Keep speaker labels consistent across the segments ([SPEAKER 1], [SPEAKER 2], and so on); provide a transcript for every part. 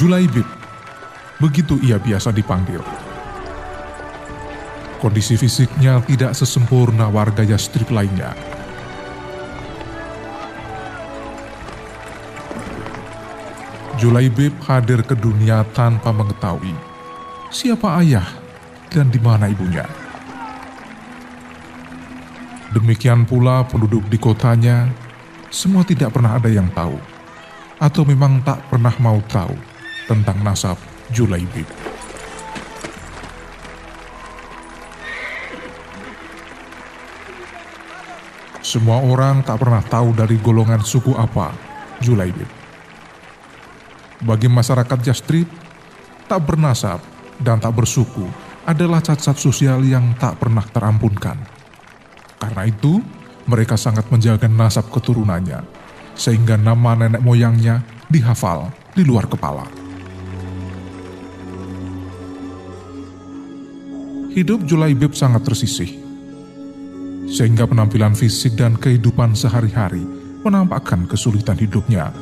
[SPEAKER 1] Julaibib, begitu ia biasa dipanggil. Kondisi fisiknya tidak sesempurna warga Yastrib lainnya. Julaibib hadir ke dunia tanpa mengetahui siapa ayah dan di mana ibunya. Demikian pula penduduk di kotanya, semua tidak pernah ada yang tahu, atau memang tak pernah mau tahu tentang nasab Julaibib. Semua orang tak pernah tahu dari golongan suku apa Julaibib. Bagi masyarakat Jastrib, tak bernasab dan tak bersuku adalah cacat sosial yang tak pernah terampunkan. Karena itu, mereka sangat menjaga nasab keturunannya, sehingga nama nenek moyangnya dihafal di luar kepala. Hidup Julaibib sangat tersisih, sehingga penampilan fisik dan kehidupan sehari-hari menampakkan kesulitan hidupnya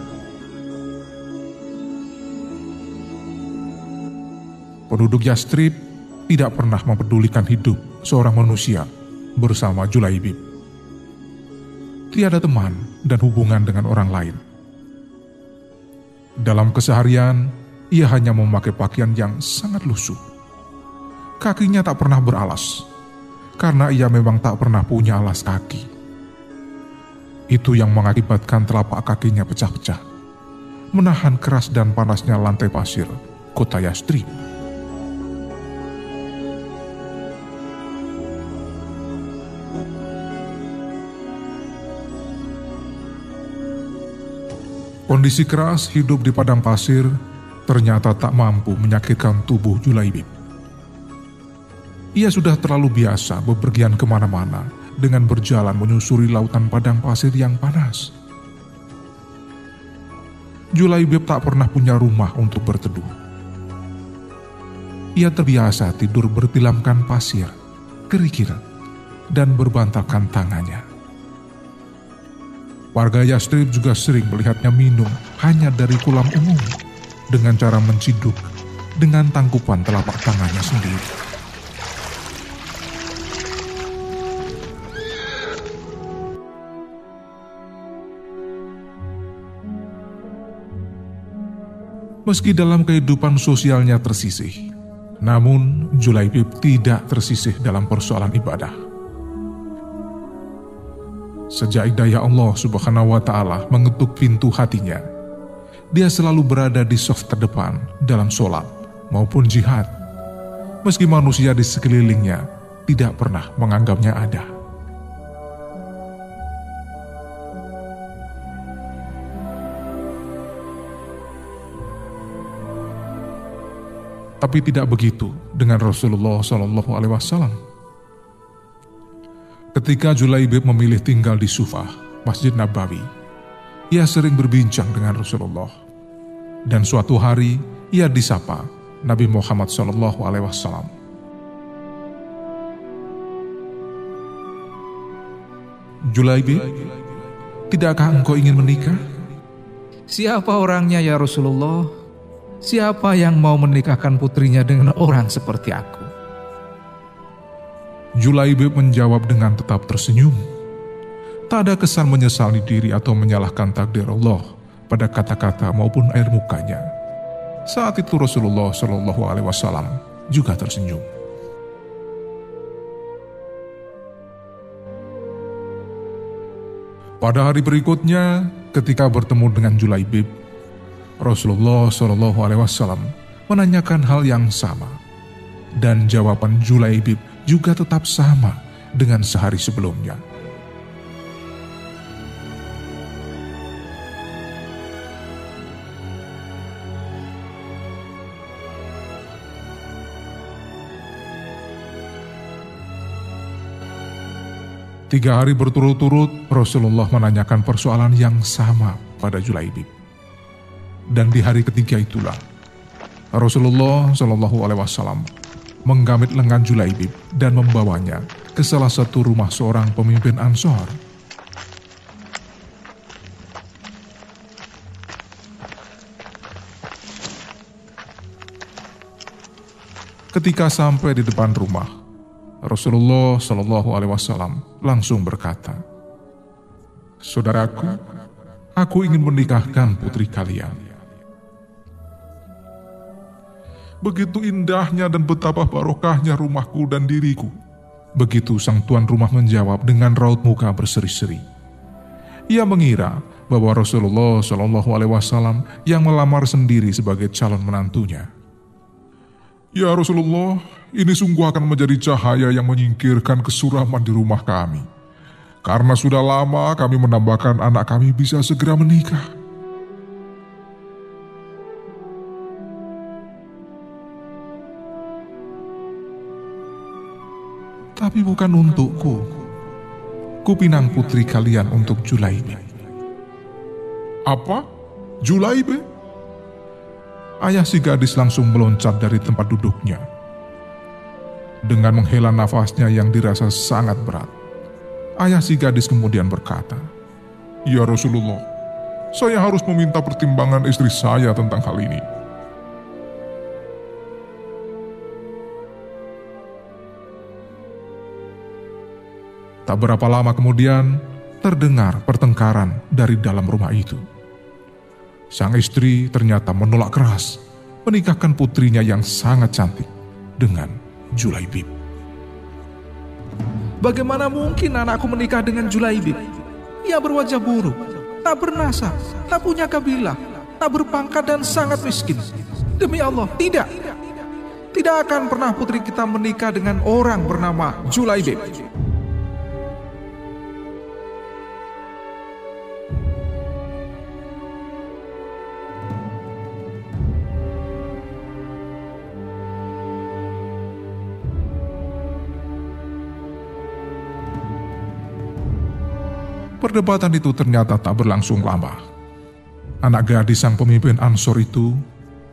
[SPEAKER 1] Penduduk Yastrib tidak pernah mempedulikan hidup seorang manusia bersama Julaibib. Tiada teman dan hubungan dengan orang lain. Dalam keseharian, ia hanya memakai pakaian yang sangat lusuh. Kakinya tak pernah beralas, karena ia memang tak pernah punya alas kaki. Itu yang mengakibatkan telapak kakinya pecah-pecah, menahan keras dan panasnya lantai pasir kota Yastrib. Kondisi keras hidup di padang pasir ternyata tak mampu menyakitkan tubuh Julaibib. Ia sudah terlalu biasa bepergian ke mana-mana dengan berjalan menyusuri lautan padang pasir yang panas. Julaibib tak pernah punya rumah untuk berteduh. Ia terbiasa tidur bertilamkan pasir, kerikil, dan berbantalkan tangannya. Warga Yastrib juga sering melihatnya minum hanya dari kolam umum dengan cara menciduk dengan tangkupan telapak tangannya sendiri. Meski dalam kehidupan sosialnya tersisih, namun Julaibib tidak tersisih dalam persoalan ibadah. Sejak hidayah Allah Subhanahu wa Ta'ala mengetuk pintu hatinya, dia selalu berada di soft terdepan dalam sholat maupun jihad, meski manusia di sekelilingnya tidak pernah menganggapnya ada. Tapi tidak begitu dengan Rasulullah Shallallahu Alaihi Wasallam. Ketika Julaibib memilih tinggal di Sufah, Masjid Nabawi, ia sering berbincang dengan Rasulullah. Dan suatu hari ia disapa Nabi Muhammad Shallallahu Alaihi Wasallam. Julaibib, tidakkah engkau ingin menikah?
[SPEAKER 2] Siapa orangnya ya Rasulullah? Siapa yang mau menikahkan putrinya dengan orang seperti aku?
[SPEAKER 1] Julaibib menjawab dengan tetap tersenyum. Tak ada kesan menyesali diri atau menyalahkan takdir Allah pada kata-kata maupun air mukanya. Saat itu Rasulullah Shallallahu Alaihi Wasallam juga tersenyum. Pada hari berikutnya, ketika bertemu dengan Julaibib, Rasulullah Shallallahu Alaihi Wasallam menanyakan hal yang sama, dan jawaban Julaibib juga tetap sama dengan sehari sebelumnya. Tiga hari berturut-turut, Rasulullah menanyakan persoalan yang sama pada Julaibib. Dan di hari ketiga itulah, Rasulullah Shallallahu Alaihi Wasallam menggamit lengan Julaibib dan membawanya ke salah satu rumah seorang pemimpin Ansor. Ketika sampai di depan rumah, Rasulullah Shallallahu Alaihi Wasallam langsung berkata, "Saudaraku, aku ingin menikahkan putri kalian." Begitu indahnya dan betapa barokahnya rumahku dan diriku. Begitu sang tuan rumah menjawab dengan raut muka berseri-seri. Ia mengira bahwa Rasulullah Shallallahu Alaihi Wasallam yang melamar sendiri sebagai calon menantunya. Ya Rasulullah, ini sungguh akan menjadi cahaya yang menyingkirkan kesuraman di rumah kami. Karena sudah lama kami menambahkan anak kami bisa segera menikah. Tapi bukan untukku. Kupinang putri kalian untuk Julaibe. Apa? Julaibe? ayah si gadis langsung meloncat dari tempat duduknya. Dengan menghela nafasnya yang dirasa sangat berat, ayah si gadis kemudian berkata, Ya Rasulullah, saya harus meminta pertimbangan istri saya tentang hal ini. Tak berapa lama kemudian, terdengar pertengkaran dari dalam rumah itu. Sang istri ternyata menolak keras menikahkan putrinya yang sangat cantik dengan Julaibib.
[SPEAKER 2] Bagaimana mungkin anakku menikah dengan Julaibib? Ia berwajah buruk, tak bernasab, tak punya kabilah, tak berpangkat dan sangat miskin. Demi Allah, tidak. Tidak akan pernah putri kita menikah dengan orang bernama Julaibib.
[SPEAKER 1] Perdebatan itu ternyata tak berlangsung lama. Anak gadis sang pemimpin Ansor itu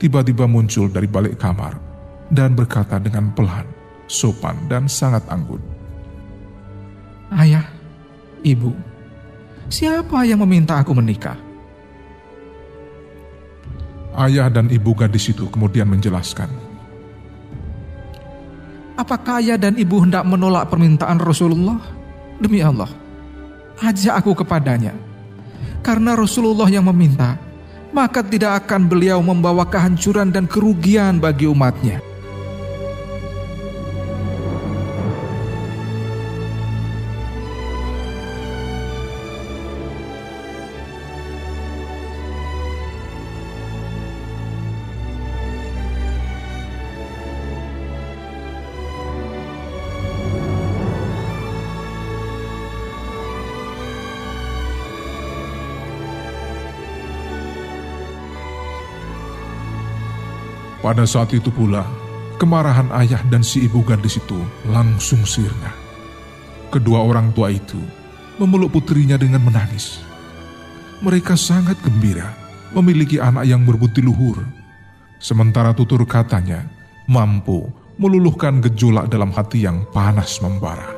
[SPEAKER 1] tiba-tiba muncul dari balik kamar dan berkata dengan pelan, sopan, dan sangat anggun.
[SPEAKER 2] Ayah, ibu, siapa yang meminta aku menikah?
[SPEAKER 1] Ayah dan ibu gadis itu kemudian menjelaskan.
[SPEAKER 2] Apakah ayah dan ibu hendak menolak permintaan Rasulullah? Demi Allah, ajak aku kepadanya. Karena Rasulullah yang meminta, maka tidak akan beliau membawa kehancuran dan kerugian bagi umatnya.
[SPEAKER 1] Pada saat itu pula, kemarahan ayah dan si ibu gadis itu langsung sirna. Kedua orang tua itu memeluk putrinya dengan menangis. Mereka sangat gembira memiliki anak yang berbukti luhur. Sementara tutur katanya mampu meluluhkan gejolak dalam hati yang panas membara.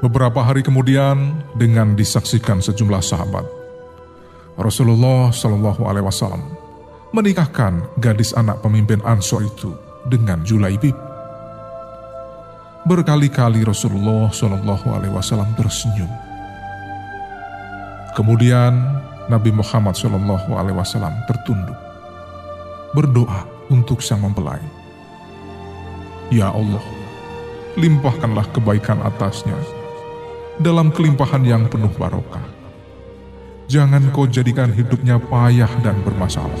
[SPEAKER 1] Beberapa hari kemudian, dengan disaksikan sejumlah sahabat, Rasulullah Shallallahu Alaihi Wasallam menikahkan gadis anak pemimpin Ansor itu dengan Julaibib. Berkali-kali Rasulullah Shallallahu Alaihi Wasallam tersenyum. Kemudian Nabi Muhammad Shallallahu Alaihi Wasallam tertunduk, berdoa untuk sang mempelai. Ya Allah, limpahkanlah kebaikan atasnya dalam kelimpahan yang penuh barokah jangan kau jadikan hidupnya payah dan bermasalah.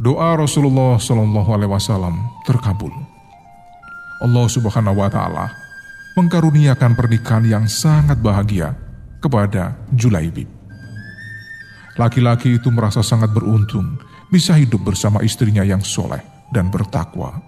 [SPEAKER 1] Doa Rasulullah Shallallahu Alaihi Wasallam terkabul. Allah Subhanahu Wa Taala mengkaruniakan pernikahan yang sangat bahagia kepada Julaibib. Laki-laki itu merasa sangat beruntung bisa hidup bersama istrinya yang soleh dan bertakwa.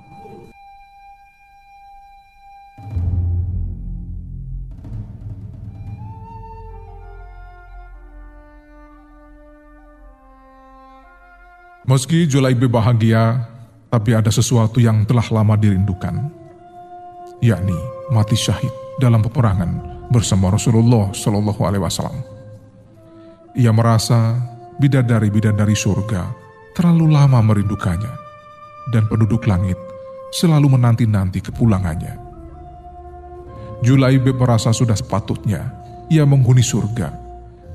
[SPEAKER 1] Meski Julaibi bahagia, Tapi ada sesuatu yang telah lama dirindukan, yakni mati syahid dalam peperangan bersama Rasulullah Shallallahu Alaihi Wasallam. Ia merasa bidadari-bidadari surga terlalu lama merindukannya, dan penduduk langit selalu menanti-nanti kepulangannya. Julaibib merasa sudah sepatutnya ia menghuni surga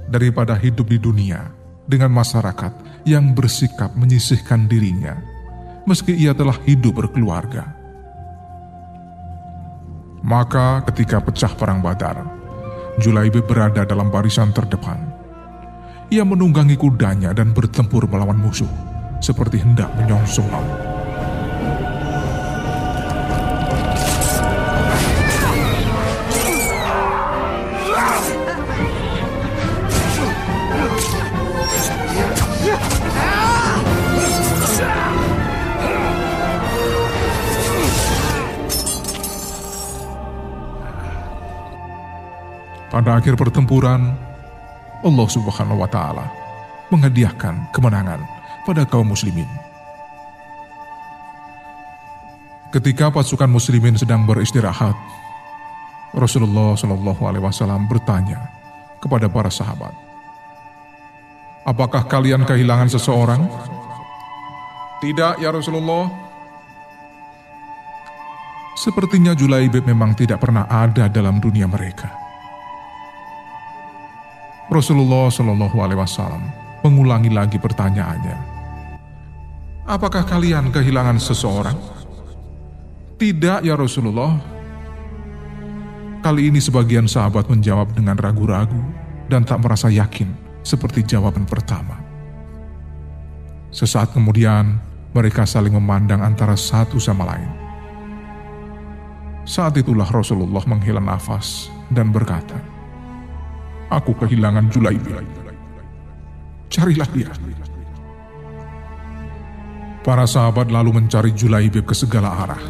[SPEAKER 1] daripada hidup di dunia dengan masyarakat yang bersikap menyisihkan dirinya, meski ia telah hidup berkeluarga. Maka ketika pecah perang badar, Julaibib berada dalam barisan terdepan. Ia menunggangi kudanya dan bertempur melawan musuh, seperti hendak menyongsong laut. Pada akhir pertempuran, Allah Subhanahu wa Ta'ala menghadiahkan kemenangan pada kaum Muslimin. Ketika pasukan Muslimin sedang beristirahat, Rasulullah Shallallahu Alaihi Wasallam bertanya kepada para sahabat, "Apakah kalian kehilangan seseorang?" Tidak, ya Rasulullah. Sepertinya Julaibib memang tidak pernah ada dalam dunia mereka. Rasulullah Shallallahu Alaihi Wasallam mengulangi lagi pertanyaannya. Apakah kalian kehilangan seseorang? Tidak ya Rasulullah. Kali ini sebagian sahabat menjawab dengan ragu-ragu dan tak merasa yakin seperti jawaban pertama. Sesaat kemudian mereka saling memandang antara satu sama lain. Saat itulah Rasulullah menghela nafas dan berkata, Aku kehilangan Julaibi. Carilah dia. Para sahabat lalu mencari Julaibib ke segala arah.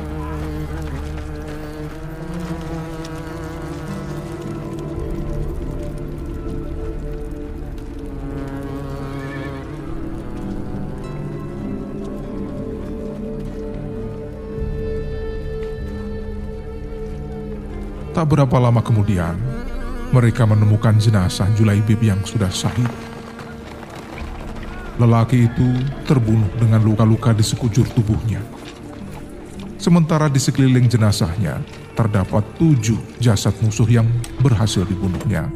[SPEAKER 1] Tak berapa lama kemudian, mereka menemukan jenazah Julaibib yang sudah syahid. Lelaki itu terbunuh dengan luka-luka di sekujur tubuhnya. Sementara di sekeliling jenazahnya terdapat tujuh jasad musuh yang berhasil dibunuhnya.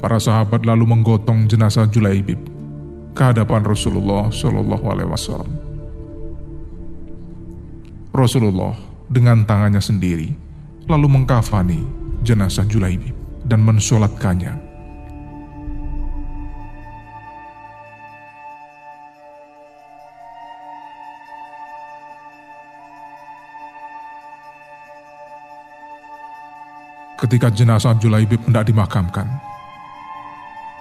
[SPEAKER 1] Para sahabat lalu menggotong jenazah Julaibib ke hadapan Rasulullah Shallallahu Alaihi Wasallam. Rasulullah dengan tangannya sendiri lalu mengkafani jenazah Julaibib dan mensolatkannya. Ketika jenazah Julaibib hendak dimakamkan,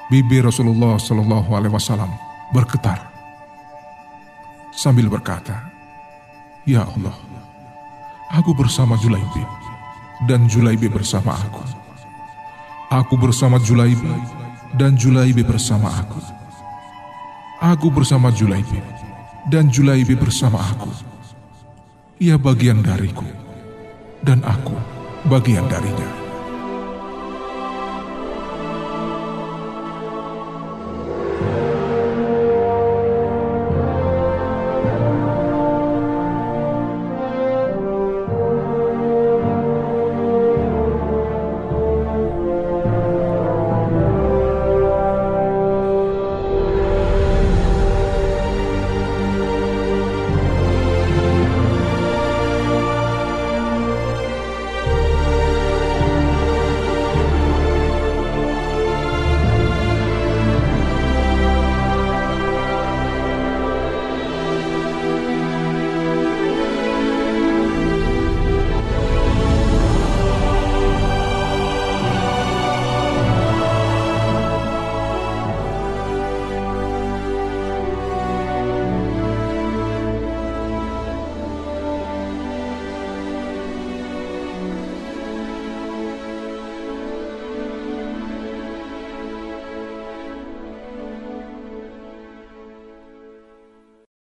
[SPEAKER 1] bibi Rasulullah Shallallahu Alaihi Wasallam bergetar sambil berkata, Ya Allah, aku bersama Julaibib dan Julaibi bersama aku. Aku bersama Julaibi dan Julaibi bersama aku. Aku bersama Julaibi dan Julaibi bersama aku. Ia bagian dariku dan aku bagian darinya.